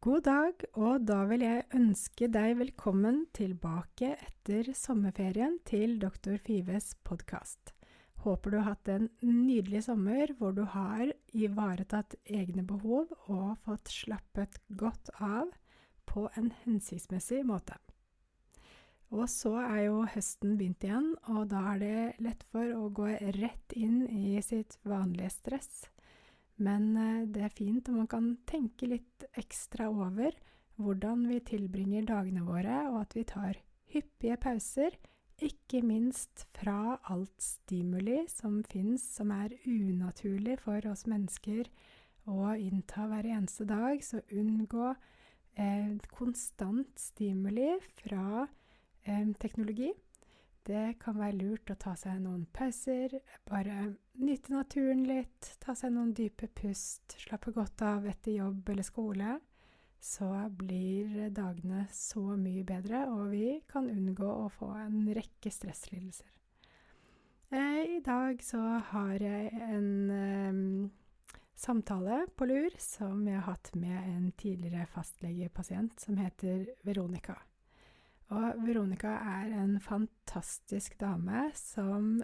God dag, og da vil jeg ønske deg velkommen tilbake etter sommerferien til Doktor Fives podkast. Håper du har hatt en nydelig sommer hvor du har ivaretatt egne behov og fått slappet godt av på en hensiktsmessig måte. Og så er jo høsten begynt igjen, og da er det lett for å gå rett inn i sitt vanlige stress. Men eh, det er fint om man kan tenke litt ekstra over hvordan vi tilbringer dagene våre, og at vi tar hyppige pauser, ikke minst fra alt stimuli som fins, som er unaturlig for oss mennesker å innta hver eneste dag. Så unngå eh, konstant stimuli fra eh, teknologi. Det kan være lurt å ta seg noen pauser, bare nyte naturen litt, ta seg noen dype pust, slappe godt av etter jobb eller skole. Så blir dagene så mye bedre, og vi kan unngå å få en rekke stresslidelser. Eh, I dag så har jeg en um, samtale på lur som jeg har hatt med en tidligere fastlegepasient som heter Veronica. Og Veronica er en fantastisk dame som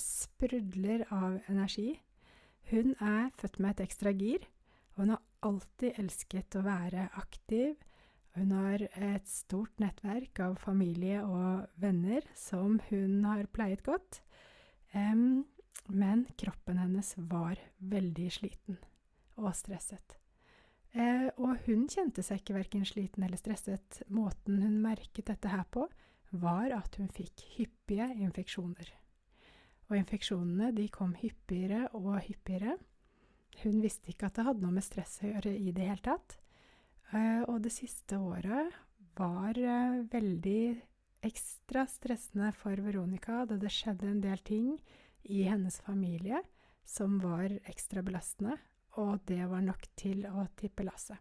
sprudler av energi. Hun er født med et ekstra gir, og hun har alltid elsket å være aktiv. Hun har et stort nettverk av familie og venner som hun har pleiet godt. Um, men kroppen hennes var veldig sliten og stresset. Uh, og hun kjente seg ikke verken sliten eller stresset. Måten hun merket dette her på, var at hun fikk hyppige infeksjoner. Og infeksjonene de kom hyppigere og hyppigere. Hun visste ikke at det hadde noe med stress å gjøre i det hele tatt. Eh, og det siste året var eh, veldig ekstra stressende for Veronica da det skjedde en del ting i hennes familie som var ekstra belastende, og det var nok til å tippe lasset.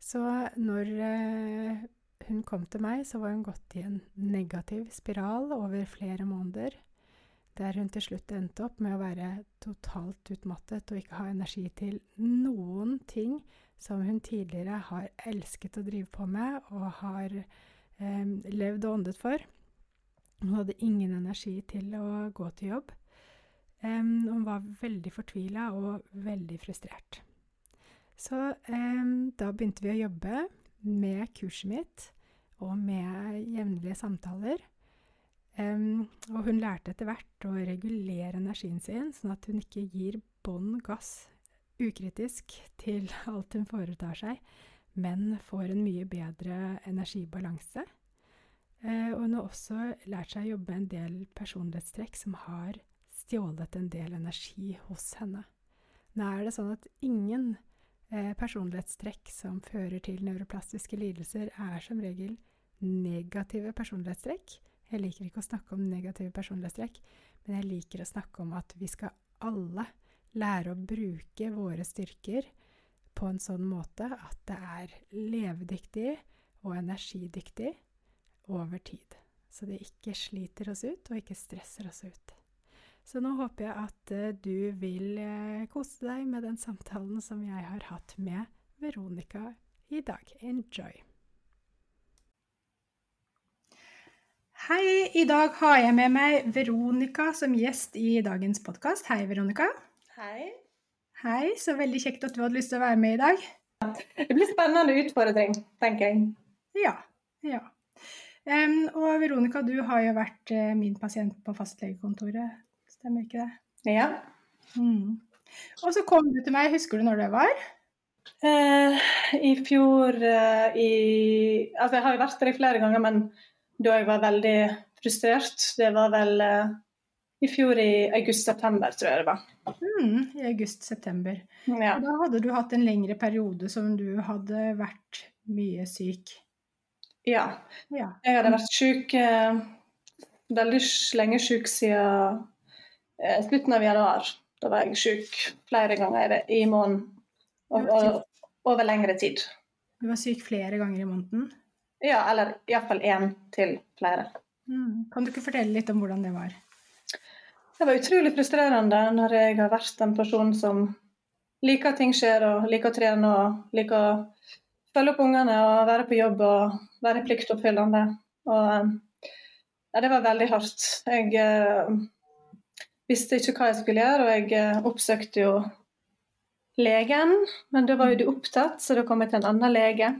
Så når eh, hun kom til meg, så var hun gått i en negativ spiral over flere måneder, der hun til slutt endte opp med å være totalt utmattet og ikke ha energi til noen ting som hun tidligere har elsket å drive på med og har eh, levd og åndet for. Hun hadde ingen energi til å gå til jobb. Um, hun var veldig fortvila og veldig frustrert. Så um, da begynte vi å jobbe med kurset mitt og med jevnlige samtaler. Um, og hun lærte etter hvert å regulere energien sin, sånn at hun ikke gir bånn gass ukritisk til alt hun foretar seg, men får en mye bedre energibalanse. Uh, og hun har også lært seg å jobbe med en del personlighetstrekk som har stjålet en del energi hos henne. Nå er det sånn at ingen uh, personlighetstrekk som fører til neuroplastiske lidelser, er som regel negative personlighetstrekk. Jeg liker ikke å snakke om negative personlighetstrekk, men jeg liker å snakke om at vi skal alle lære å bruke våre styrker på en sånn måte at det er levedyktig og energidyktig over tid. Så det ikke sliter oss ut og ikke stresser oss ut. Så nå håper jeg at uh, du vil uh, kose deg med den samtalen som jeg har hatt med Veronica i dag. Enjoy! Hei, i dag har jeg med meg Veronica som gjest i dagens podkast. Hei, Veronica. Hei. Hei, så veldig kjekt at du hadde lyst til å være med i dag. Det blir spennende utfordring, tenker jeg. Ja. ja. Um, og Veronica, du har jo vært uh, min pasient på fastlegekontoret Stemmer ikke det? Ja. Mm. Og så kom du til meg, husker du når det var? Uh, I fjor uh, i Altså, jeg har jo vært der i flere ganger, men da jeg var veldig frustrert. Det var vel eh, i fjor i august-september, tror jeg det var. Mm, I august-september. Ja. Da hadde du hatt en lengre periode som du hadde vært mye syk. ja. Ja. Jeg hadde vært syk eh, veldig lenge syk siden eh, slutten av januar. Da var jeg syk flere ganger i, måneden. Over lengre tid. Du var syk flere ganger i måneden. Ja, eller iallfall én til flere. Mm. Kan du ikke fortelle litt om hvordan det var? Det var utrolig frustrerende når jeg har vært en person som liker at ting skjer, og liker å trene og liker å følge opp ungene og være på jobb og være pliktoppfyllende. Og eh, ja, det var veldig hardt. Jeg eh, visste ikke hva jeg skulle gjøre, og jeg eh, oppsøkte jo legen, men da var jo de opptatt, så da kom jeg til en annen lege.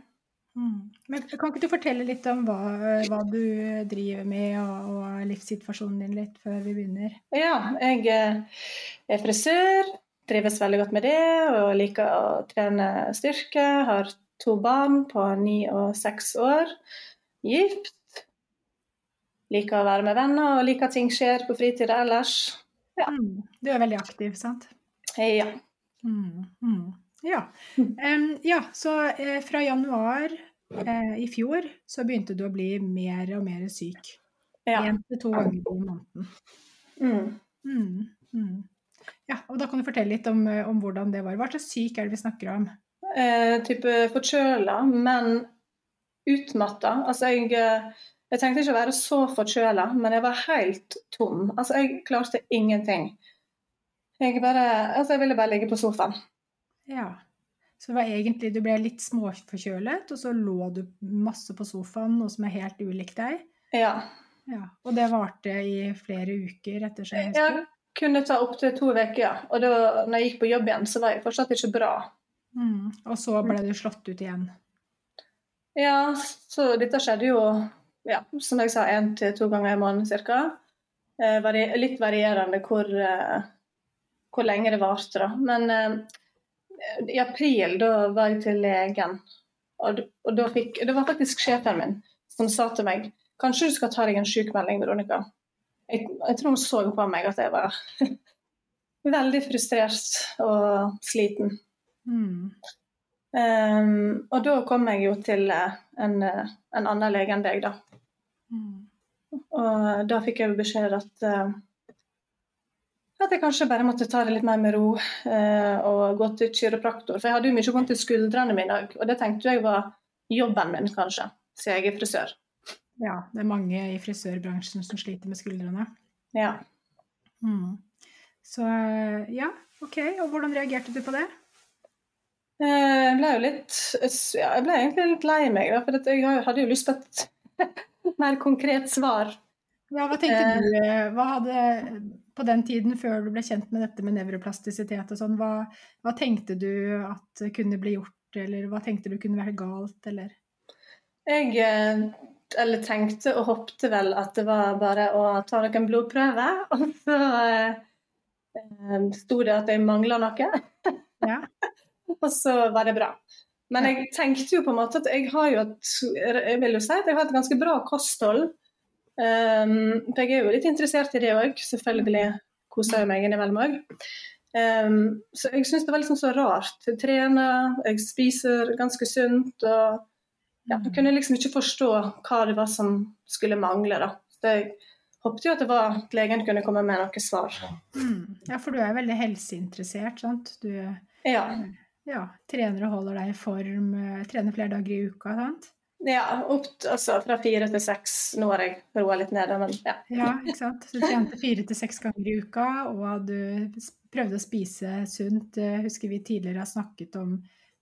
Mm. Men kan ikke du fortelle litt om hva, hva du driver med, og, og livssituasjonen din litt, før vi begynner? Ja, jeg eh, er frisør, trives veldig godt med det og liker å trene styrke. Har to barn på ni og seks år. Gift. Liker å være med venner og liker at ting skjer på fritida ellers. Ja. Mm. Du er veldig aktiv, sant? Ja. Mm. Ja. Um, ja, så uh, fra januar uh, i fjor så begynte du å bli mer og mer syk. ja. Én til to ganger i måneden. Mm. Mm. Mm. Ja, og da kan du fortelle litt om, eh, om hvordan det var. Hva slags syk er det vi snakker om? Eh, type forkjøla, men utmatta. Altså, jeg, jeg tenkte ikke å være så forkjøla, men jeg var helt tom. Altså, jeg klarte ingenting. Jeg, bare, altså, jeg ville bare ligge på sofaen. Ja. Så det var egentlig du ble litt småforkjølet, og så lå du masse på sofaen, noe som er helt ulikt deg. Ja. Ja. Og det varte i flere uker etter seg? jeg kunne ta opptil to uker, ja. Og da når jeg gikk på jobb igjen, så var jeg fortsatt ikke bra. Mm. Og så ble du slått ut igjen. Ja, så dette skjedde jo, ja, som jeg sa, én til to ganger i måneden ca. Eh, litt varierende hvor, eh, hvor lenge det varte, da. Men eh, i april, da var jeg til legen, og, og da fikk Det var faktisk sjefen min som sa til meg Kanskje du skal ta deg en sykemelding, Veronica. Jeg, jeg tror hun så på meg at jeg var veldig frustrert og sliten. Mm. Um, og da kom jeg jo til eh, en, en annen lege enn deg, da. Mm. Og da fikk jeg beskjed at eh, at jeg kanskje bare måtte ta det litt mer med ro eh, og gå til kiropraktor. For jeg hadde jo mye vondt i skuldrene mine òg, og det tenkte jeg var jobben min, kanskje, siden jeg er frisør. Ja, det er mange i frisørbransjen som sliter med skuldrene. Ja. Mm. Så eh, ja, OK. Og hvordan reagerte du på det? Eh, Jeg ble jo litt ja, Jeg ble egentlig litt lei meg, for jeg hadde jo lyst på et mer konkret svar. Ja, hva tenkte du Hva hadde på den tiden før du ble kjent med dette med nevroplastisitet og sånn, hva, hva tenkte du at kunne bli gjort, eller hva tenkte du kunne være galt, eller? Jeg eh, eller tenkte og håpte vel at det var bare å ta noen blodprøver, og så eh, eh, sto det at jeg mangla noe, Ja. og så var det bra. Men jeg tenkte jo på en måte at jeg har jo et Jeg vil jo si at jeg har et ganske bra kosthold. Um, for jeg er jo litt interessert i det òg, selvfølgelig koser jeg meg innimellom òg. Um, så jeg syns det var liksom så rart. Jeg trener, jeg spiser ganske sunt. og ja, jeg kunne liksom ikke forstå hva det var som skulle mangle. da. Så jeg håpet jo at det var at legen kunne komme med noe svar. Mm. ja, for du er veldig helseinteressert, sant? Du Ja, ja, trener og holder deg i form, eh, trener flere dager i uka, sant? Ja opp, altså fra fire til seks. Nå har jeg roa litt ned, men ja. Ja, ikke sant? Så du trente fire til seks ganger i uka, og du prøvde å spise sunt. Jeg husker vi tidligere har snakket om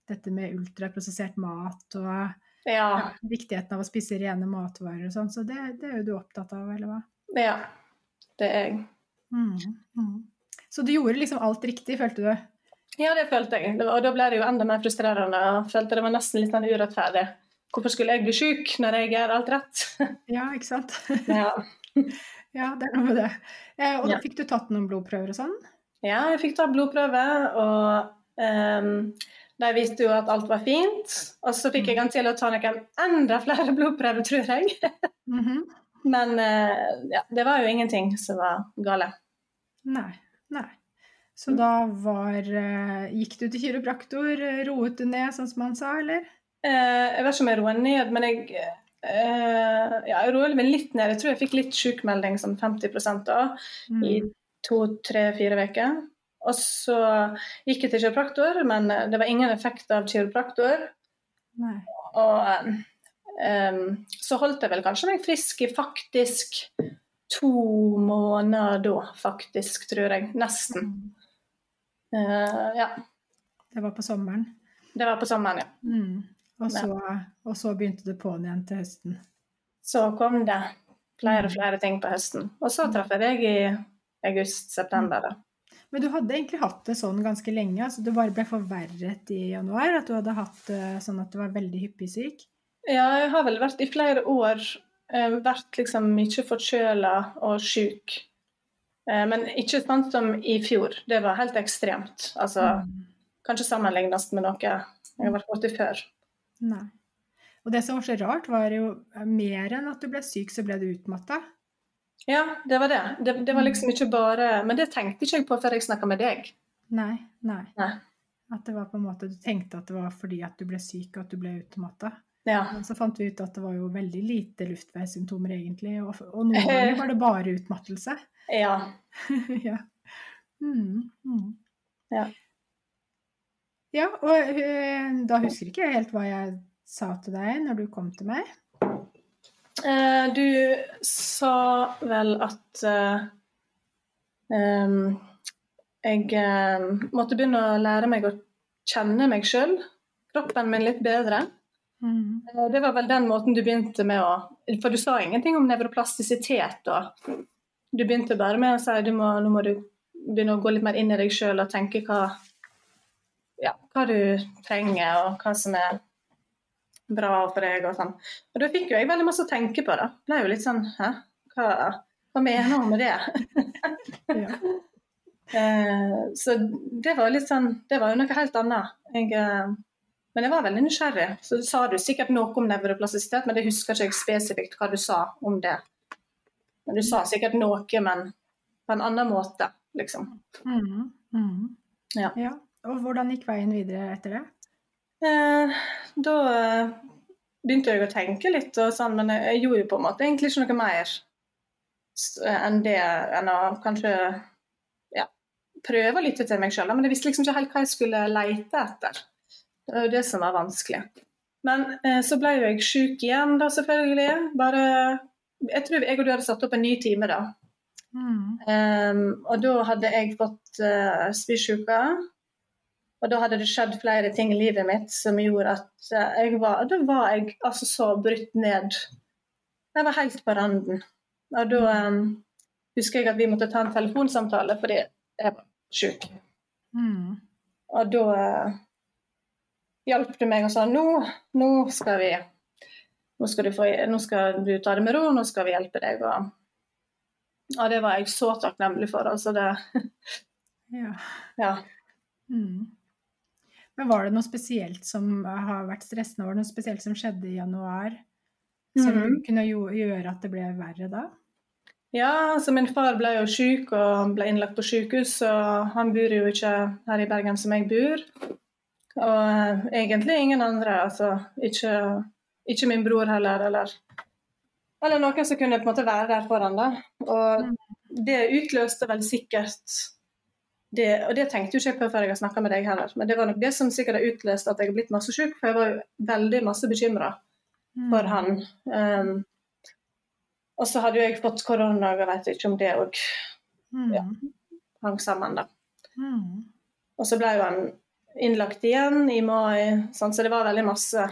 dette med ultraprosessert mat og ja. ja, viktigheten av å spise rene matvarer og sånn, så det, det er jo du opptatt av, eller hva? Ja, det er jeg. Mm, mm. Så du gjorde liksom alt riktig, følte du? Ja, det følte jeg. Og da ble det jo enda mer frustrerende. Jeg følte det var nesten litt sånn urettferdig. Hvorfor skulle jeg bli syk når jeg gjør alt rett? Ja, ikke sant? ja. Ja, det er noe med det. Eh, og Ja. fikk du tatt noen blodprøver og sånn? ja, jeg fikk ta blodprøve, og um, de viste jo at alt var fint. Og så fikk jeg han til å ta noen enda flere blodprøver, tror jeg. Mhm. Men uh, ja, det var jo ingenting som var gale. Nei. Nei. Så da var eh, Gikk du til kiropraktor? eh, Roet du ned, sånn som han sa, eller? Eh, jeg vet ikke om jeg roer ned, men jeg eh, ja, jeg roer meg litt ned. Jeg tror jeg fikk litt sykmelding som 50 da, i Mm. to, tre, fire uker. Og så gikk jeg til kiropraktor, men eh, det var ingen effekt av kiropraktor. Nei. Og em, så holdt jeg vel kanskje meg frisk i faktisk to måneder da, faktisk, tror jeg. Nesten. Eh, ja. Det var på sommeren. Det var på sommeren, ja. Mm. Og, så, og så begynte det på'n igjen til høsten. Så kom det flere og flere ting på høsten. Og så traff jeg deg i august-september. da. Men du hadde egentlig hatt det sånn ganske lenge? altså Det bare ble forverret i januar? At du hadde hatt det sånn at du var veldig hyppig syk? Ja, jeg har vel vært i flere år eh, vært liksom mye forkjøla og sjuk. Eh, men ikke sånn som i fjor. Det var helt ekstremt. Altså, Mm. Kanskje sammenlignes med noe jeg har vært borti før. Nei. Og det som var så rart, var jo mer enn at du ble syk, så ble du utmatta. Ja, det var det. det. Det var liksom ikke bare Men det tenkte ikke jeg på før jeg snakka med deg. Nei, nei. Nei. At det var på en måte, Du tenkte at det var fordi at du ble syk og at du ble utmatta. Ja. Men så fant vi ut at det var jo veldig lite luftveissymptomer egentlig, og, og noen ganger var det bare utmattelse. ja. ja. Mm, mm. Ja. Ja, og eh, da husker ikke jeg helt hva jeg sa til deg når du kom til meg. Eh, du sa vel at eh, em, jeg måtte begynne å lære meg å kjenne meg sjøl, kroppen min litt bedre. Mm. Eh, Det var vel den måten du begynte med å For du sa ingenting om nevroplastisitet da. Du begynte bare med å si må, nå må du begynne å gå litt mer inn i deg sjøl og tenke hva, ja, hva du trenger, og hva som er bra for deg og sånn. Og da fikk jo jeg veldig masse å tenke på, da. Ble jo litt sånn Hæ? Hva, hva mener hun med det? Ja. Eh, så det var litt sånn Det var jo noe helt annet. Jeg, eh, men jeg var veldig nysgjerrig. Så sa du sikkert noe om nevroplastisitet, men det husker ikke jeg spesifikt hva du sa om det. Men du sa sikkert noe, men på en annen måte, liksom. Mm. Mm. Ja. Og hvordan gikk veien videre etter det? Eh, da eh, begynte jeg å tenke litt, sånn, men jeg, gjorde jo på en måte egentlig ikke noe mer enn det, enn å kanskje ja, prøve å lytte til meg sjøl. Men jeg visste liksom ikke helt hva jeg skulle leite etter. Det var jo det som var vanskelig. Men eh, så ble jo jeg sjuk igjen, da, selvfølgelig. Bare Jeg tror jeg og du hadde satt opp en ny time, da. Mm. Um, og da hadde jeg fått uh, spysjuka. Og da hadde det skjedd flere ting i livet mitt som gjorde at eh, jeg var Da var jeg altså så brutt ned. Jeg var helt på randen. Og da um, husker jeg at vi måtte ta en telefonsamtale fordi jeg var sjuk. Mm. Og da uh, hjalp du meg og sa nå, nå skal vi nå skal, du få, nå skal du ta det med ro, nå skal vi hjelpe deg. Og, og det var jeg så takknemlig for. Altså det, Ja. ja. Mm. Men var det noe spesielt som har vært stressende? Var det noe spesielt som skjedde i januar som Mhm. kunne jo gjøre at det ble verre da? ja, altså min far ble jo syk og ble innlagt på sykehus, og han bor jo ikke her i Bergen som jeg bor. Og eh, egentlig ingen andre, altså ikke, ikke min bror heller, eller eller noen som kunne på en måte være der for han da. Og det utløste vel sikkert det, Og det tenkte jo ikke jeg på før jeg har snakka med deg heller, men det var nok det som sikkert har utløst at jeg har blitt masse syk, for jeg var jo veldig masse bekymra for Mm. han. Um, og så hadde jo jeg fått korona, og jeg vet ikke om det òg Mm. Ja. hang sammen, da. Mm. Og så ble jo han innlagt igjen i mai, sånn, så det var veldig masse,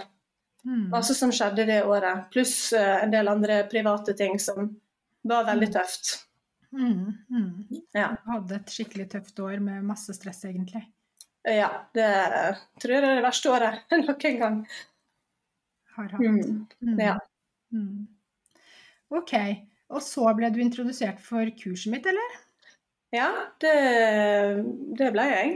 Mm. masse som skjedde det året. Pluss eh, en del andre private ting som var veldig tøft. Mm. Mm. Ja. Du hadde et skikkelig tøft år med masse stress, egentlig. Ja, det tror jeg er det verste året noen gang. Har hatt. Mm. Mm. Ja. Mm. Ok. Og så ble du introdusert for kurset mitt, eller? Ja, det, det ble jeg.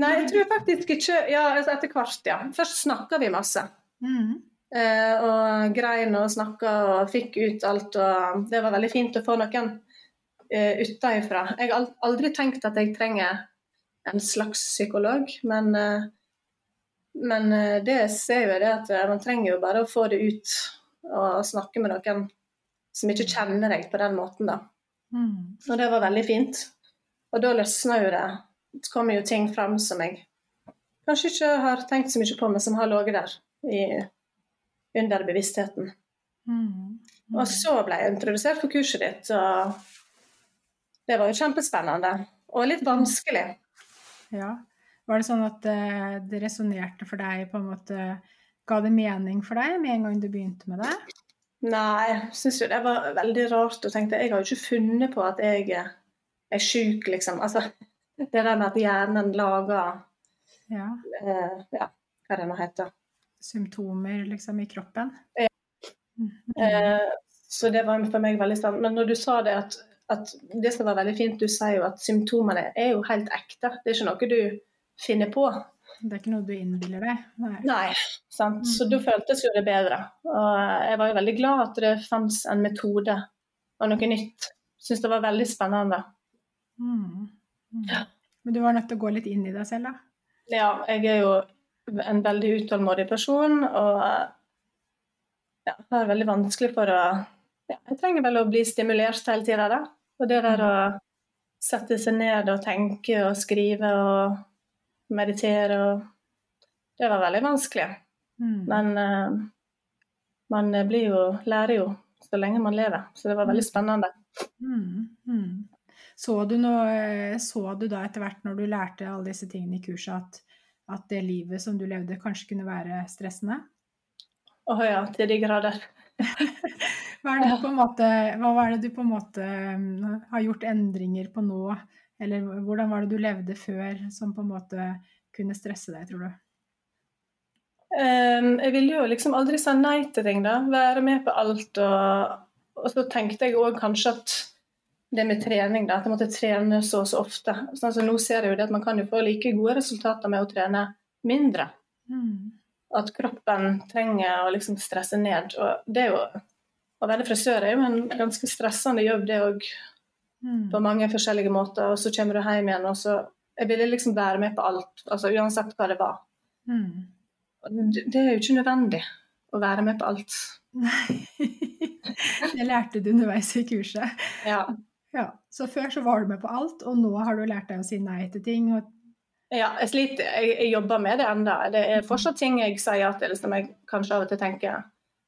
Nei, jeg tror faktisk ikke Ja, altså etter hvert, ja. Først snakka vi masse. Mm. Eh, og grein og snakka og fikk ut alt. Og det var veldig fint å få noen uh, utenfra. Jeg har aldri tenkt at jeg trenger en slags psykolog, men, uh, men det ser jo det at man trenger jo bare å få det ut og snakke med noen som ikke kjenner deg på den måten, da. Mm. Og det var veldig fint. Og da løsna jo det. Det kommer jo ting fram som jeg kanskje ikke har tenkt så mye på, men som har ligget der i, under bevisstheten. Mm. Mm. Og så ble jeg introdusert for kurset ditt, og det var jo kjempespennende. Og litt vanskelig. Ja. Var det sånn at eh, det resonnerte for deg på en måte Ga det mening for deg med en gang du begynte med det? Nei, jeg syns jo det var veldig rart. Og tenkte jeg har jo ikke funnet på at jeg er sjuk, liksom. Altså, det der med at hjernen lager ja. Uh, ja hva det nå heter. Symptomer liksom i kroppen? Ja. Mm. Eh, så det var for meg veldig sant. Men når du sa det at, at det som var veldig fint, du sier jo at symptomene er jo helt ekte. Det er ikke noe du finner på. Det er ikke noe du innbiller deg? Nei. Nei sant? Så da føltes jo det bedre. Og jeg var jo veldig glad at det fantes en metode og noe nytt. Syns det var veldig spennende. Mm. Mm. Men du var nødt til å gå litt inn i deg selv, da? Ja, jeg er jo en veldig utålmodig person og ja, har veldig vanskelig for å ja, Jeg trenger vel å bli stimulert hele tida, da. Og det der å sette seg ned og tenke og skrive og meditere og Det var veldig vanskelig. Mm. Men uh, man blir jo, lærer jo så lenge man lever. Så det var veldig spennende. Mm. Mm. Så, du noe, så du da etter hvert når du lærte alle disse tingene i kurset, at, at det livet som du levde, kanskje kunne være stressende? Å ja, til de grader. hva, er det på en måte, hva er det du på en måte um, har gjort endringer på nå? Eller hvordan var det du levde før som på en måte kunne stresse deg, tror du? Um, jeg ville jo liksom aldri si nei til ting, da. Være med på alt. Og, og så tenkte jeg òg kanskje at det med trening, da, at jeg måtte trene så og så ofte. Sånn, så nå ser jeg jo det at man kan jo få like gode resultater med å trene mindre. Mm. At kroppen trenger å liksom stresse ned. Og det er jo Å være frisør er jo en ganske stressende jobb, det òg mm. på mange forskjellige måter. Og så kommer du hjem igjen, og så Jeg ville liksom være med på alt, altså uansett hva det var. Mm. Det, det er jo ikke nødvendig å være med på alt. Nei. det lærte du underveis i kurset. Ja. Ja. Så før så var du med på alt, og nå har du lært deg å si nei til ting. Og... Ja, jeg sliter. Jeg, jeg, jobber med det enda. Det er fortsatt ting jeg sier ja til, som jeg kanskje av og til tenker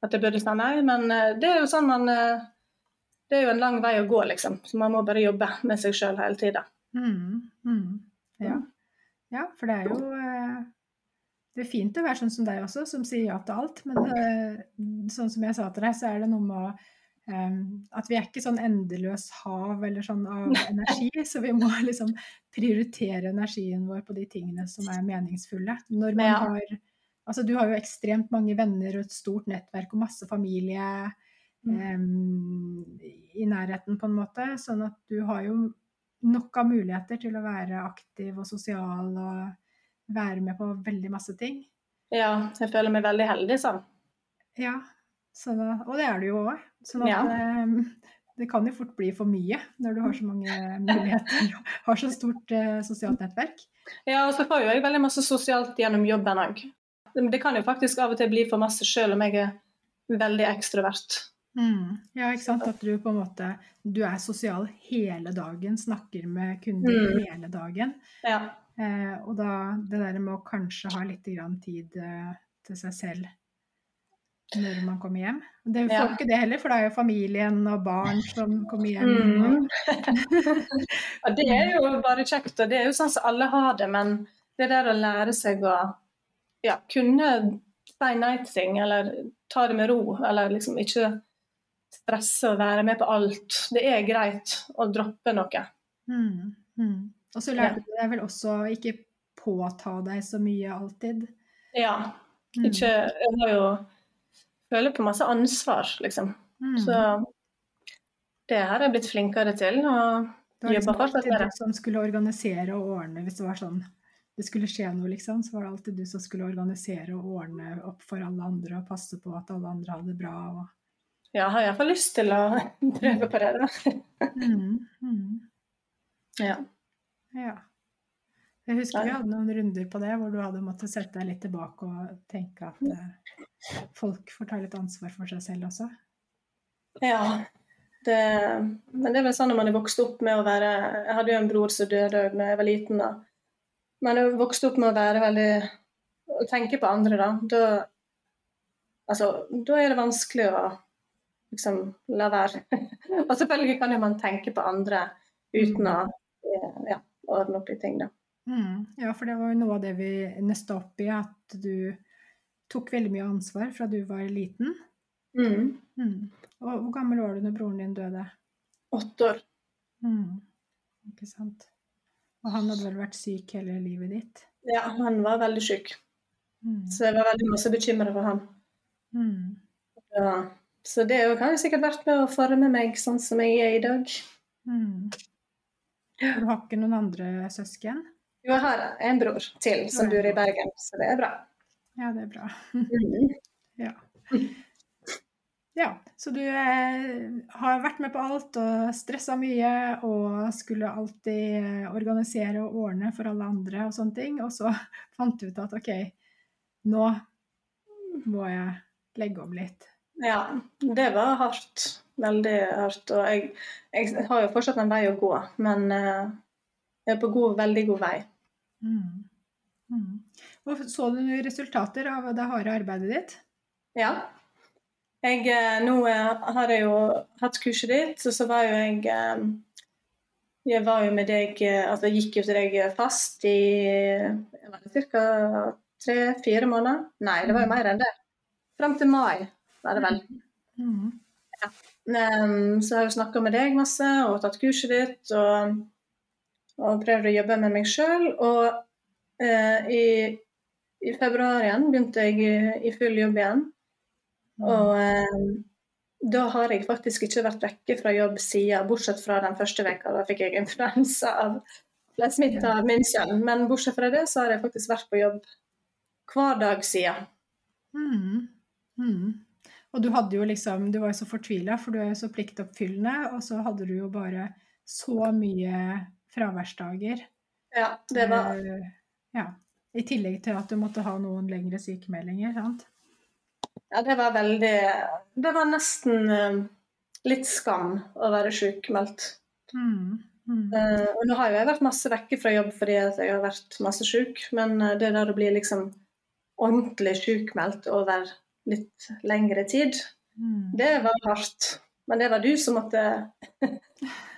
at jeg burde si nei, men eh, det er jo sånn man eh, det er jo en lang vei å gå, liksom. Så man må bare jobbe med seg sjøl hele tida. Mm, mm, ja. ja. for det er jo eh, Det er fint å være sånn som deg også, som sier ja til alt. Men sånn som jeg sa til deg, så er det noe med å At vi er ikke sånn endeløs hav eller sånn av energi, så vi må liksom prioritere energien vår på de tingene som er meningsfulle. Når man har Altså, du har jo ekstremt mange venner og et stort nettverk og masse familie um, i nærheten, på en måte. Sånn at du har jo nok av muligheter til å være aktiv og sosial og være med på veldig masse ting. Ja, jeg føler meg veldig heldig sånn. Ja, at, og det er det jo òg. Sånn at ja. det, det kan jo fort bli for mye når du har så mange muligheter og har så stort eh, sosialt nettverk. Ja, og så får jo jeg veldig masse sosialt gjennom jobben òg. Det kan jo faktisk av og til bli for masse sjøl om jeg er veldig ekstrovert. Mm. Ja, ikke sant. At du på en måte du er sosial hele dagen, snakker med kunder mm. hele dagen. Ja. Eh, og da det der med å kanskje ha litt tid eh, til seg selv når man kommer hjem. Det får ja. ikke det heller, for det er jo familien og barn som kommer hjem. Mm. ja, det er jo bare kjekt, og det er jo sånn som alle har det, men det der å lære seg å ja, kunne si nei til ting, eller ta det med ro, eller liksom ikke stresse og være med på alt. Det er greit å droppe noe. Mm, mm. Og så lærte du deg vel også å ikke påta deg så mye alltid? Ja. Mm. Ikke Jeg har jo føler på masse ansvar, liksom. Mm. Så det har jeg blitt flinkere til. og det var liksom alltid du som skulle organisere og ordne hvis det var sånn det skulle skje noe, liksom. Så var det alltid du som skulle organisere og ordne opp for alle andre og passe på at alle andre hadde det bra. og jeg har iallfall lyst til å prøve på det. da. Mm, mm. Ja. Ja. Jeg husker vi hadde noen runder på det, hvor du hadde måttet sette deg litt tilbake og tenke at eh, folk får ta litt ansvar for seg selv også. ja. Det, men det er vel sånn når man er vokst opp med å være Jeg hadde jo en bror som døde da jeg var liten. da. Men jeg vokste opp med å være veldig Å tenke på andre, da. Da, altså, da er det vanskelig å liksom la være. Og selvfølgelig kan jo man tenke på andre uten å eh, ja, ordne opp i ting, da. Mm. Ja, for det var jo noe av det vi nøsta opp i, at du tok veldig mye ansvar fra du var liten. Mm. Mm. Og hvor gammel var du når broren din døde? Åtte år. Mm. Ikke sant. Og han hadde vel vært syk hele livet ditt? Ja, han var veldig syk, Mm. så jeg var veldig masse bekymra for ham. Mm. Ja. Så det har jo sikkert vært med å forme meg sånn som jeg er i dag. Mm. Du har ikke noen andre søsken? Jo, jeg har en bror til som bor i Bergen, så det er bra. Ja, det er bra. Mm. Ja. Ja, så du eh, har vært med på alt og stressa mye og skulle alltid eh, organisere og ordne for alle andre og sånne ting, og så fant du ut at OK, nå må jeg legge om litt. Ja, det var hardt. Veldig hardt. Og jeg, jeg har jo fortsatt en vei å gå, men eh, jeg er på god, veldig god vei. Mm. Mm. Så du noen resultater av det harde arbeidet ditt? Ja. Jeg, eh, nå eh, har jeg jo hatt kurset ditt, og så var jo jeg eh, Jeg var jo med deg Altså jeg gikk jo til deg fast i ca. tre-fire måneder. Nei, det var jo mer enn det. Fram til mai, var det vel. Mm. Um, så jeg har jo snakka med deg masse og tatt kurset ditt og, og prøvd å jobbe med meg sjøl. Og eh, i, i februar igjen begynte jeg i, full jobb igjen. Og eh, da har jeg faktisk ikke vært vekke fra jobb siden, bortsett fra den første veka. Da fikk jeg influensa av smitta av min sønn. Men bortsett fra det, så har jeg faktisk vært på jobb hver dag siden. Mm. Mm. Og du hadde jo liksom, du var jo så fortvila, for du er jo så pliktoppfyllende, og så hadde du jo bare så mye fraværsdager. Ja, det var uh, Ja. I tillegg til at du måtte ha noen lengre sykemeldinger, sant? Ja, det var veldig Det var nesten uh, litt skam å være sykemeldt. Mm. Mm. Uh, og nå har jo jeg vært masse vekke fra jobb fordi jeg har vært masse syk, men det der å bli liksom ordentlig sykmeldt over litt lengre tid, Mm. det var hardt. Men det var du som måtte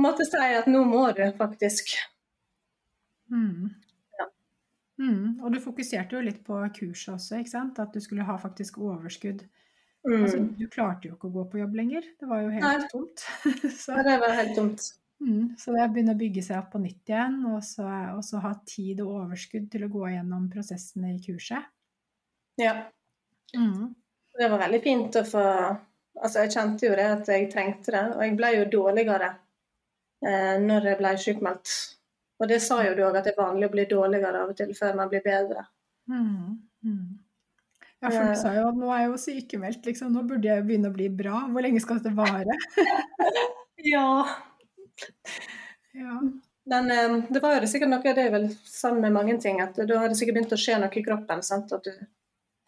måtte si at nå må du faktisk. Mm. Ja. Mm. Og du fokuserte jo litt på kurset også, ikke sant? At du skulle ha faktisk overskudd. Mm. Altså, du klarte jo ikke å gå på jobb lenger. Det var jo helt Nei. tomt. så, Ja, det var helt tomt. mm, så det begynner å bygge seg opp på nytt igjen, og så, og så ha tid og overskudd til å gå gjennom prosessene i kurset. Ja. Mm. Det var veldig fint å få Altså, jeg kjente jo det at jeg trengte det, og jeg ble jo dårligere eh, når jeg ble sykmeldt. Og det sa jo du òg, at det er vanlig å bli dårligere av og til før man blir bedre. Mm. Mm. Ja, for du sa jo at nå er jeg jo sykemeldt, liksom. Nå burde jeg jo begynne å bli bra. Hvor lenge skal dette vare? Ja. Ja. Men eh, det var jo sikkert noe, det er vel sånn med mange ting, at da har det sikkert begynt å skje noe i kroppen. sant? At du,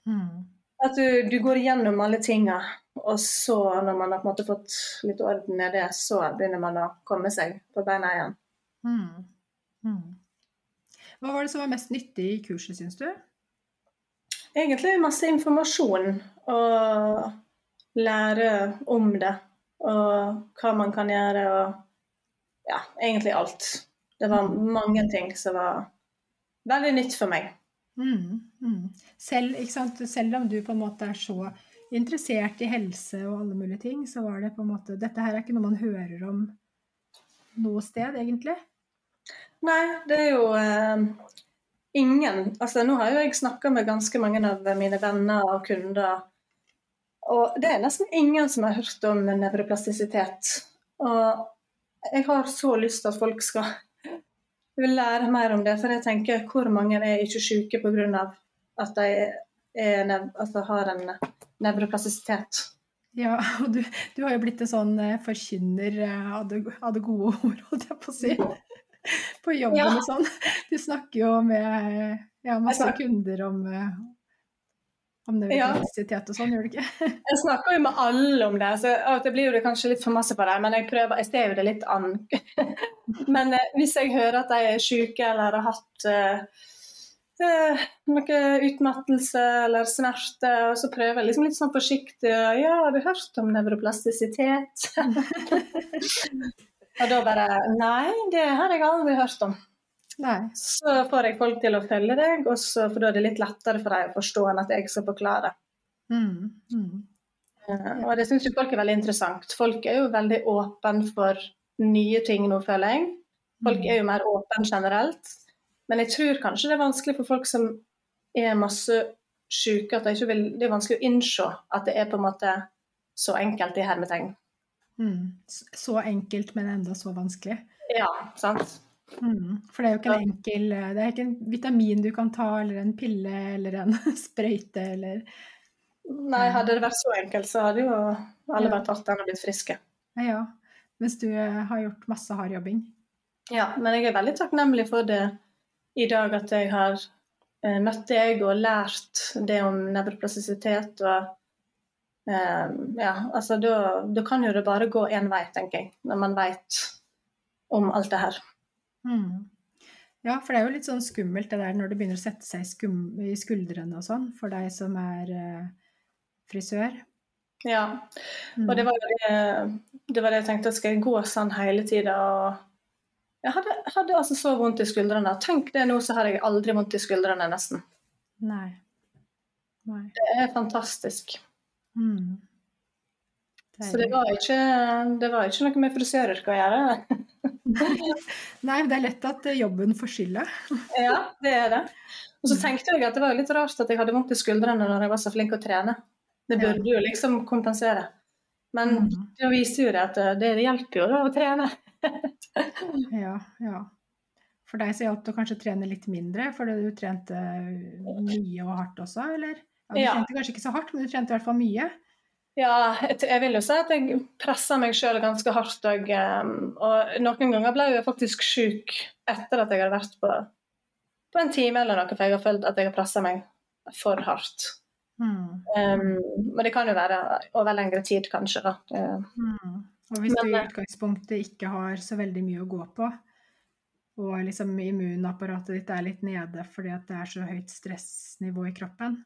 Mm. At du, du går igjennom alle tinga, og så, når man har på en måte fått litt orden i det, så begynner man å komme seg på beina igjen. Mm. Mm. Hva var det som var mest nyttig i kurset, syns du? Egentlig masse informasjon og lære om det. Og hva man kan gjøre og ja, egentlig alt. Det var mange ting som var veldig nytt for meg. Mm, mm. Selv? Selv om du på en måte er så interessert i helse og alle mulige ting, så var det på en måte Dette her er ikke noe man hører om noe sted, egentlig. Nei, det er jo eh, ingen Altså, nå har jo jeg snakka med ganske mange av mine venner og kunder, og det er nesten ingen som har hørt om nevroplastisitet. Og jeg har så lyst til at folk skal vil lære mer om det, for jeg tenker hvor mange er ikke syke pga. at de er altså har en nevroplastisitet. Ja, og du, du, har jo blitt en sånn eh, forkynner eh, av det, av det gode ord, holdt jeg på å si. På jobben ja. og sånn. Du snakker jo med ja, masse kunder om, eh, det nøytralitet og sånn, gjør du ikke? jeg snakker jo med alle om det, så av og til blir det kanskje litt for masse på det, men jeg prøver, jeg ser jo det litt an. men eh, hvis jeg hører at de er syke eller har hatt eh, eh, noe utmattelse eller smerte, og så prøver jeg liksom litt sånn forsiktig Ja, har du hørt om nevroplastisitet? og da bare Nei, det har jeg aldri hørt om. Nei. Så får jeg folk til å følge deg, og så, for da er det litt lettere for dem å forstå enn at jeg skal forklare. Mm. Mm. Ja. og det syns folk er veldig interessant. Folk er jo veldig åpne for nye ting nå, føler jeg. Folk mm. er jo mer åpne generelt. Men jeg tror kanskje det er vanskelig for folk som er masse syke, at de vil, det er vanskelig å innse at det er på en måte så enkelt i hermetegn. Mm. Så enkelt, men enda så vanskelig. Ja, sant. Mm, for det er jo ikke en enkel Det er ikke en vitamin du kan ta, eller en pille eller en sprøyte eller Nei, hadde det vært så enkelt, så hadde jo alle vært tatt den og blitt friske. Ja, mens du eh, har gjort masse hard jobbing. Ja, men jeg er veldig takknemlig for det i dag, at jeg har eh, møtt deg og lært det om nevroplastisitet og eh, Ja, altså da kan jo det bare gå én vei, tenker jeg, når man veit om alt det her. Mm. Ja, for det er jo litt sånn skummelt det der når det begynner å sette seg i skuldrene og sånn, for deg som er eh, frisør. Ja, mm. og det var det, det var det jeg tenkte, skal jeg gå sånn hele tida Jeg hadde, hadde, altså så vondt i skuldrene. Tenk det nå, så har jeg aldri vondt i skuldrene, nesten. Nei. Nei. Det er fantastisk. Mm. Så det var, ikke, det var ikke noe med frisøryrket å gjøre. Nei, det er lett at jobben får skylda. ja, det er det. Og så tenkte jeg at det var litt rart at jeg hadde vondt i skuldrene når jeg var så flink å trene. Det burde jo liksom kompensere. Men mm. viste viser jo det at det, det hjelper jo da å trene. ja, ja. For deg så hjalp det å kanskje trene litt mindre, fordi du trente mye og hardt også, eller? Ja, du trente kanskje ikke så hardt, men du trente i hvert fall mye. Ja, jeg vil jo si at jeg pressa meg sjøl ganske hardt. Og, ehm, og, noen ganger ble jeg faktisk sjuk etter at jeg hadde vært på, på en time eller noe, for jeg har følt at jeg har pressa meg for hardt. Mm. Um, men det kan jo være over lengre tid, kanskje. da. Mm. Og hvis men, du i eh, utgangspunktet ikke har så veldig mye å gå på, og liksom immunapparatet ditt er litt nede fordi at det er så høyt stressnivå i kroppen,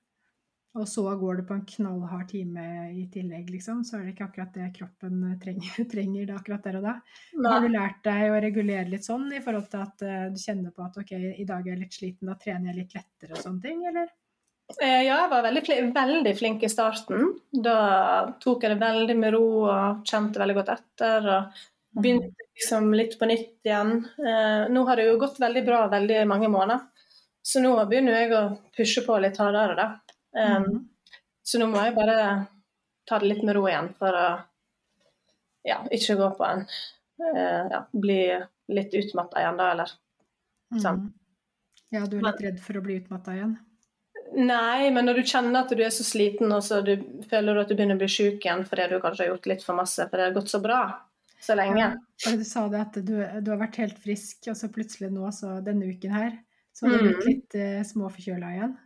og så går det på en knallhard time i tillegg, liksom, så er det ikke akkurat det kroppen trenger, trenger det akkurat der og da. Nei. Har du lært deg å regulere litt sånn i forhold til at uh, du kjenner på at ok, i dag er jeg litt sliten, da trener jeg litt lettere og sånne ting, eller? Eh, ja, jeg var veldig, veldig, flink i starten. Da tok jeg det veldig med ro og kjente veldig godt etter. og mm. Begynte liksom litt på nytt igjen. Eh, nå har det jo gått veldig bra veldig mange måneder. Så nå begynner jeg å pushe på litt hardere, da. Um, mm. Så nå må jeg bare ta det litt med ro igjen for å ja, ikke gå på en uh, ja, Bli litt utmatta igjen, da, eller sånn. Mm. Ja, du er litt redd for å bli utmatta igjen? Nei, men når du kjenner at du er så sliten og så du føler at du begynner å bli syk igjen fordi du kanskje har gjort litt for masse, for det har gått så bra så lenge. Ja, du sa det at du, du, har vært helt frisk, og så plutselig nå, så denne uken her, så har du blitt mm. litt uh, småforkjøla igjen?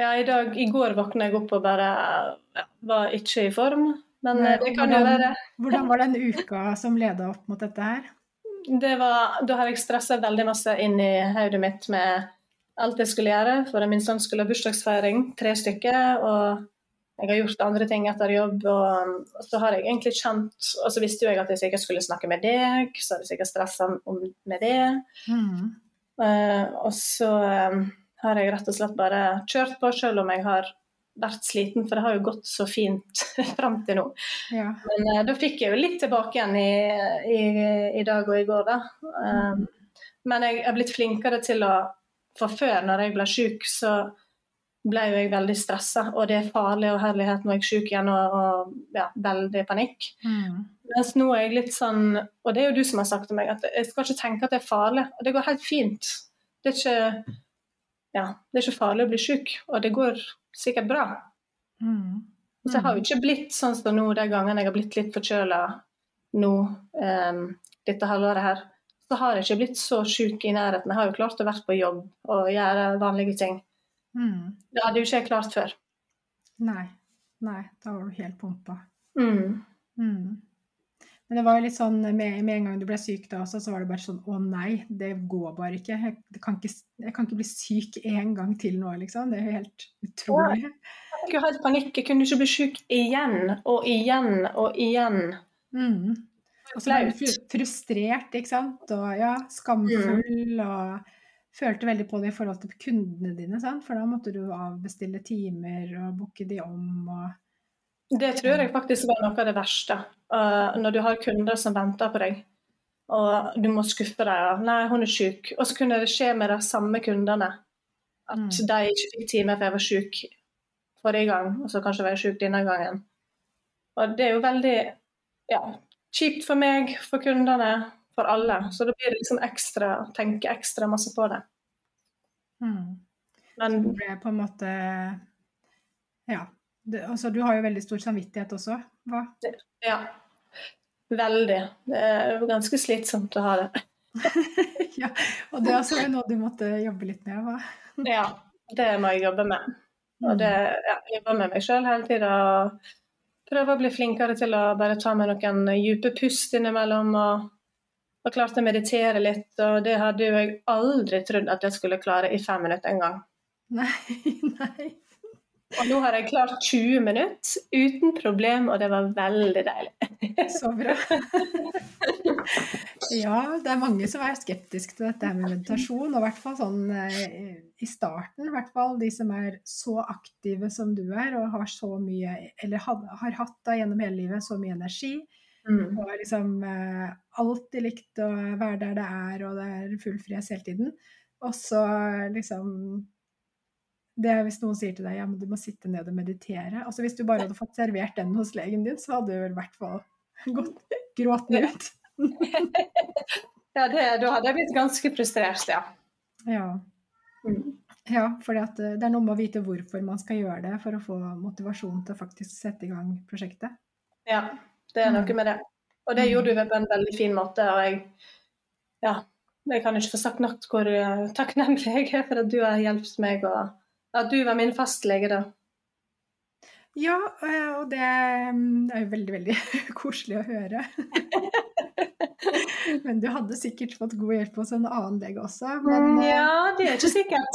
Ja, i, dag, i går våkna jeg opp og bare ja, var ikke i form. Men Nei, det kan jo være Hvordan var den uka som leda opp mot dette her? Det var, da har jeg stressa veldig masse inn i hodet mitt med alt jeg skulle gjøre. For min sønn skulle ha bursdagsfeiring, tre stykker. Og jeg har gjort andre ting etter jobb. Og så har jeg egentlig kjent Og så visste jo jeg at jeg sikkert skulle snakke med deg, så hadde jeg sikkert stressa med det. Mm. Uh, og så um, har jeg rett og slett bare kjørt på, selv om jeg har vært sliten, for det har jo gått så fint fram til nå. Ja. Men uh, da fikk jeg jo litt tilbake igjen i, i, i dag og i går, da. Um. Men jeg er blitt flinkere til å For før, når jeg ble syk, så ble jo jeg veldig stressa, og det er farlig og herlighet når jeg er syk igjen og, og ja, veldig panikk. Mm. Mens nå er jeg litt sånn, og det er jo du som har sagt til meg, at jeg skal ikke tenke at det er farlig. Og det går helt fint. Det er ikke ja, det er ikke farlig å bli syk, og det går sikkert bra. Mm. Så jeg har jo ikke blitt sånn som nå de gangene jeg har blitt litt forkjøla nå um, dette halvåret her. Så har jeg ikke blitt så sjuk i nærheten. Jeg har jo klart å være på jobb og gjøre vanlige ting. Mm. Det hadde jo ikke jeg klart før. Nei. Nei, da var du helt pumpa. Mm. Men det var jo litt sånn med, med, en gang du ble syk da også, så var det bare sånn å nei, det går bare ikke. Jeg kan ikke, jeg kan ikke bli syk en gang til nå, liksom. Det er jo helt utrolig. Ja. Jeg helt panikk. Jeg kunne ikke bli syk igjen og igjen og igjen. Mm. Og så ble du frustrert, ikke sant. Og ja, skamfull Mm. og følte veldig på det i forhold til kundene dine, sant? for da måtte du avbestille timer og booke de om. og Det tror jeg faktisk var noe av det verste. Uh, når du har kunder som venter på deg, og du må skuffe dem. Ja. 'Nei, hun er syk.' Og så kunne det skje med de samme kundene. At Mm. de ikke fikk time for jeg var syk forrige gang, og så kanskje var jeg syk denne gangen. Og det er jo veldig ja, kjipt for meg, for kundene, for alle. Så da blir det liksom ekstra, tenke ekstra masse på det. mm. Men Det ble på en måte Ja. Det, altså, du har jo veldig stor samvittighet også, hva? ja, veldig. Det er jo ganske slitsomt å ha det. ja, og det er altså noe du måtte jobbe litt med, hva? Ja, det må jeg jobbe med. Og det, ja, jeg jobber med meg sjøl hele tida. Prøver å bli flinkere til å bare ta med noen dype pust innimellom. Og og klarte å meditere litt. Og det hadde jo jeg aldri trodd at jeg skulle klare i fem minutter en gang. Nei, nei. Og nå har jeg klart 20 minutter uten problem, og det var veldig deilig. Så bra. Ja, det er mange som er skeptiske til dette med meditasjon, og i hvert fall sånn eh, i starten, i hvert fall de som er så aktive som du er, og har så mye, eller har hatt da gjennom hele livet så mye energi, Mm. og har liksom eh, alltid likt å være der det er, og det er full fres hele tiden. Og så liksom det er Hvis noen sier til deg ja, men du må sitte ned og meditere altså Hvis du bare hadde fått servert den hos legen din, så hadde du vel i hvert fall gått gråtende ut. Ja, det, da hadde jeg blitt ganske frustrert, ja. Ja. Mm. ja, for det er noe med å vite hvorfor man skal gjøre det for å få motivasjon til å faktisk sette i gang prosjektet. Ja, det er Mm. noe med det. Og det gjorde du på en veldig fin måte. Og jeg, ja, jeg kan ikke få sagt nok hvor eh, takknemlig jeg er for at du har hjulpet meg, og at du var min fastlege da. Ja, eh, og det mm, er jo veldig, veldig koselig å høre. Men du hadde sikkert fått god hjelp hos en annen lege også. Men, eh, Ja, det er ikke sikkert.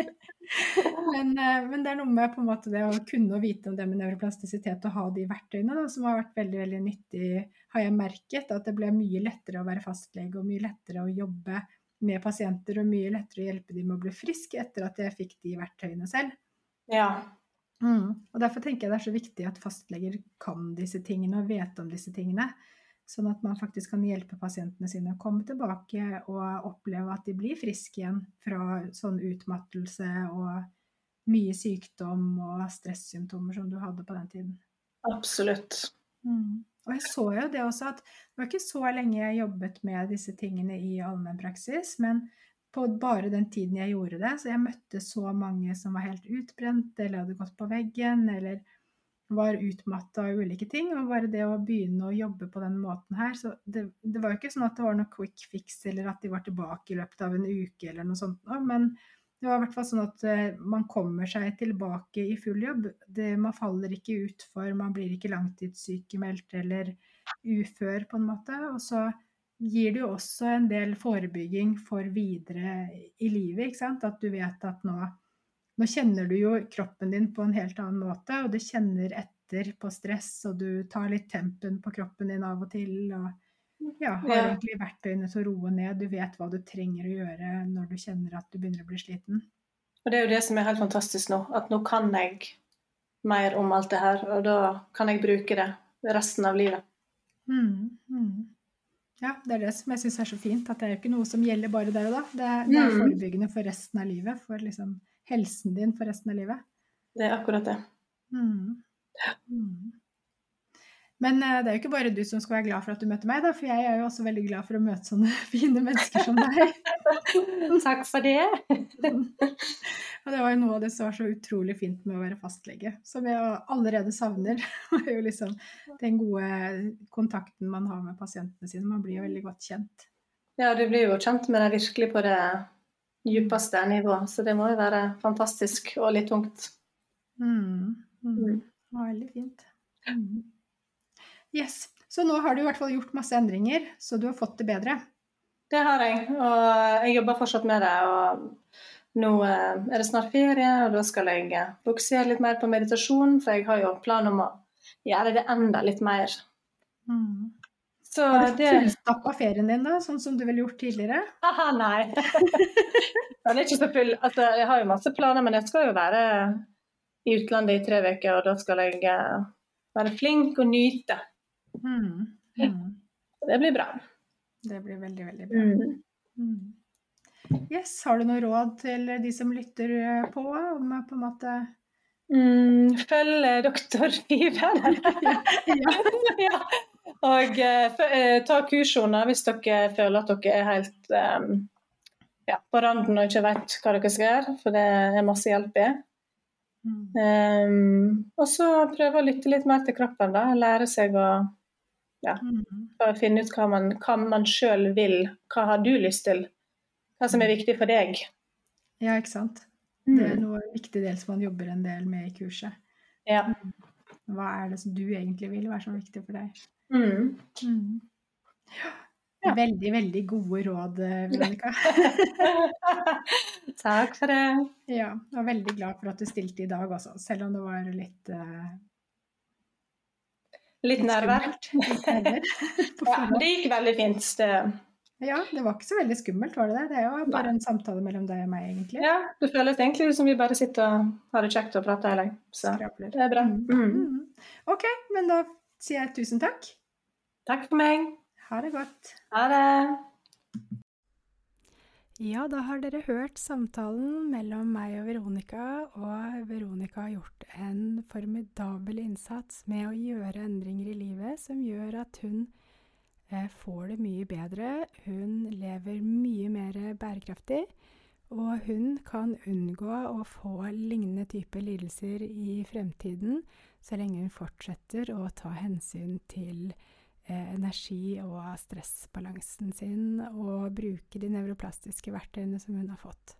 men, eh, men det er noe med på en måte det å kunne og vite om det med nevroplastisitet og ha de verktøyene da, som har vært veldig veldig nyttig, har jeg merket. At det ble mye lettere å være fastlege og mye lettere å jobbe med pasienter og mye lettere å hjelpe dem med å bli friske etter at jeg fikk de verktøyene selv. Ja. Mm. Og Derfor tenker jeg det er så viktig at fastleger kan disse tingene og vet om disse tingene. Sånn at man faktisk kan hjelpe pasientene sine å komme tilbake og oppleve at de blir friske igjen fra sånn utmattelse og mye sykdom og stressymptomer som du hadde på den tiden. Absolutt. Mm. Og jeg så jo det også at det var ikke så lenge jeg jobbet med disse tingene i allmennpraksis, men på bare den tiden jeg gjorde det, så jeg møtte så mange som var helt utbrent, eller hadde gått på veggen, eller var utmatta av ulike ting. Og bare det å begynne å jobbe på den måten her Så det, det var jo ikke sånn at det var noe quick fix, eller at de var tilbake i løpet av en uke, eller noe sånt, men det var i hvert fall sånn at eh, man kommer seg tilbake i full jobb. Det, man faller ikke utfor, man blir ikke langtidssykemeldt eller ufør, på en måte. Og så gir det jo også en del forebygging for videre i livet, ikke sant. At du vet at nå, nå kjenner du jo kroppen din på en helt annen måte, og du kjenner etter på stress, og du tar litt tempen på kroppen din av og til. og ja, har Ja. egentlig verktøyene til å roe ned. Du vet hva du trenger å gjøre når du kjenner at du begynner å bli sliten. Og det er jo det som er helt fantastisk nå. At nå kan jeg mer om alt det her, og da kan jeg bruke det resten av livet. Mm, mm. Ja, det er det som jeg syns er så fint. At det er jo ikke noe som gjelder bare der og da. Det er, det er Mm. forebyggende for resten av livet. For liksom helsen din for resten av livet. Det er akkurat det. Mm. Mm. Men eh, det er jo ikke bare du som skal være glad for at du møter meg, da, for jeg er jo også veldig glad for å møte sånne fine mennesker som deg. Takk for det. Og det var jo noe av det som var så utrolig fint med å være fastlege, som jeg allerede savner. Er jo liksom den gode kontakten man har med pasientene sine. Man blir jo veldig godt kjent. Ja, du blir jo kjent med deg virkelig på det djupeste nivået, så det må jo være fantastisk og litt tungt. Mm. Mm. Mm. Veldig fint. Mm. Yes. Så nå har du i hvert fall gjort masse endringer, så du har fått det bedre. Det har jeg, og jeg jobber fortsatt med det. og Nå eh, er det snart ferie, og da skal jeg buksere fokusere litt mer på meditasjon, for jeg har jo plan om å gjøre det enda litt mer. Mm. Så Har du fullstappa ferien din, da, sånn som du ville gjort tidligere? Haha, nei. Den er ikke så full. Altså, jeg har jo masse planer, men jeg skal jo være i utlandet i tre uker, og da skal jeg eh, være flink og nyte. Mm. Mm. Det blir bra. Det blir veldig, veldig bra. Mm. Mm. Yes, Har du noe råd til de som lytter eh, på, om på en måte Mm, følg eh, doktor Five. ja. Og eh, eh, ta kursjoner hvis dere føler at dere er helt um, ja, på randen og ikke vet hva dere skal gjøre, for det er masse hjelp i. Mm. Um, og så prøve å lytte litt mer til kroppen, da. Lære seg å Mm. å finne ut hva man, hva man sjøl vil. Hva har du lyst til? Hva som er viktig for deg. Ja, ikke sant. Det er Mm. noe viktig del som man jobber en del med i kurset. Ja. Hva er det som du egentlig vil være så viktig for deg? Mm. Mm. Ja. Veldig, veldig gode råd, eh, Veronica. Takk for det. ja, er veldig glad for at du stilte i dag også, selv om det var litt, eh, Litt Ja, det gikk veldig fint. Det, Ja, det var ikke så veldig skummelt, var det det? Det er jo bare en samtale mellom deg og meg, egentlig. ja, det føles egentlig som vi bare sitter og har det kjekt og prater hele Så det er bra. Mm. Mm. Mm. Ok, men da sier jeg tusen takk. Takk for meg. Ha det godt. Ha det. Ja, da har dere hørt samtalen mellom meg og Veronica, og Veronica har gjort en formidabel innsats med å gjøre endringer i livet som gjør at hun eh, får det mye bedre, hun lever mye mer bærekraftig, og hun kan unngå å få lignende typer lidelser i fremtiden, så lenge hun fortsetter å ta hensyn til eh, energi- og stressbalansen sin, og bruke de nevroplastiske verktøyene som hun har fått.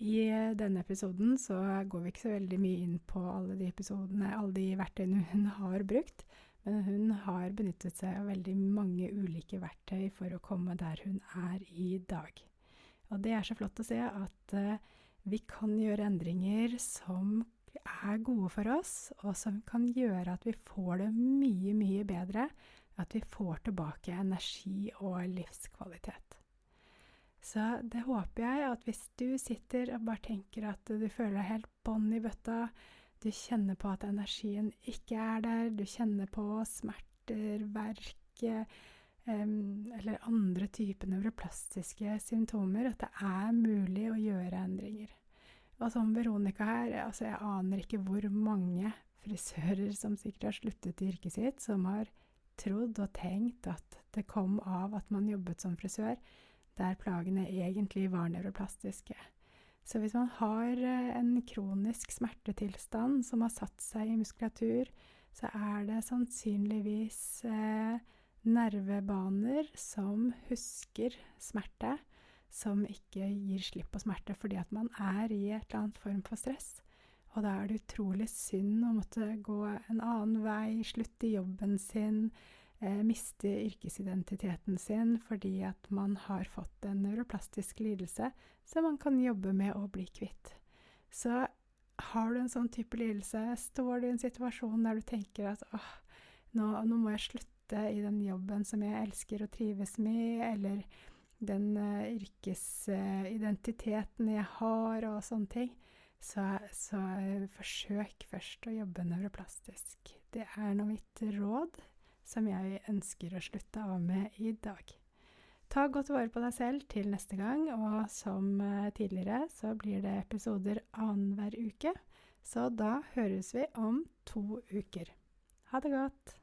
I eh, denne episoden så går vi ikke så veldig mye inn på alle de alle de verktøyene hun har brukt, men hun har benyttet seg av veldig mange ulike verktøy for å komme der hun er i dag. Og det er så flott å se at eh, vi kan gjøre endringer som er gode for oss, og som kan gjøre at vi får det mye, mye bedre at vi får tilbake energi og livskvalitet. Så det håper jeg at hvis du sitter og bare tenker at du føler deg helt bånn i bøtta, du kjenner på at energien ikke er der, du kjenner på smerter, verk eller andre typer nevroplastiske symptomer, at det er mulig å gjøre endringer. Og som Veronica her, altså jeg aner ikke hvor mange frisører som sikkert har sluttet i yrket sitt, som har trodd og tenkt at det kom av at man jobbet som frisør, der plagene egentlig var nevroplastiske. Så hvis man har eh, en kronisk smertetilstand som har satt seg i muskulatur, så er det sannsynligvis eh, nervebaner som husker smerte, som ikke gir slipp på smerte fordi at man er i et eller annet form for stress. Og da er det utrolig synd å måtte gå en annen vei, slutte jobben sin, eh, miste yrkesidentiteten sin fordi at man har fått en neuroplastisk lidelse som man kan jobbe med å bli kvitt. Så har du en sånn type lidelse, står du i en situasjon der du tenker at åh, nå, nå må jeg slutte i den jobben som jeg elsker og trives med, eller den uh, yrkesidentiteten jeg har og sånne ting, så, så eh, forsøk først å jobbe nevroplastisk. Det er nå mitt råd som jeg ønsker å slutte av med i dag. Ta godt vare på deg selv til neste gang, og som eh, tidligere så blir det episoder annenhver uke. Så da høres vi om to uker. Ha det godt!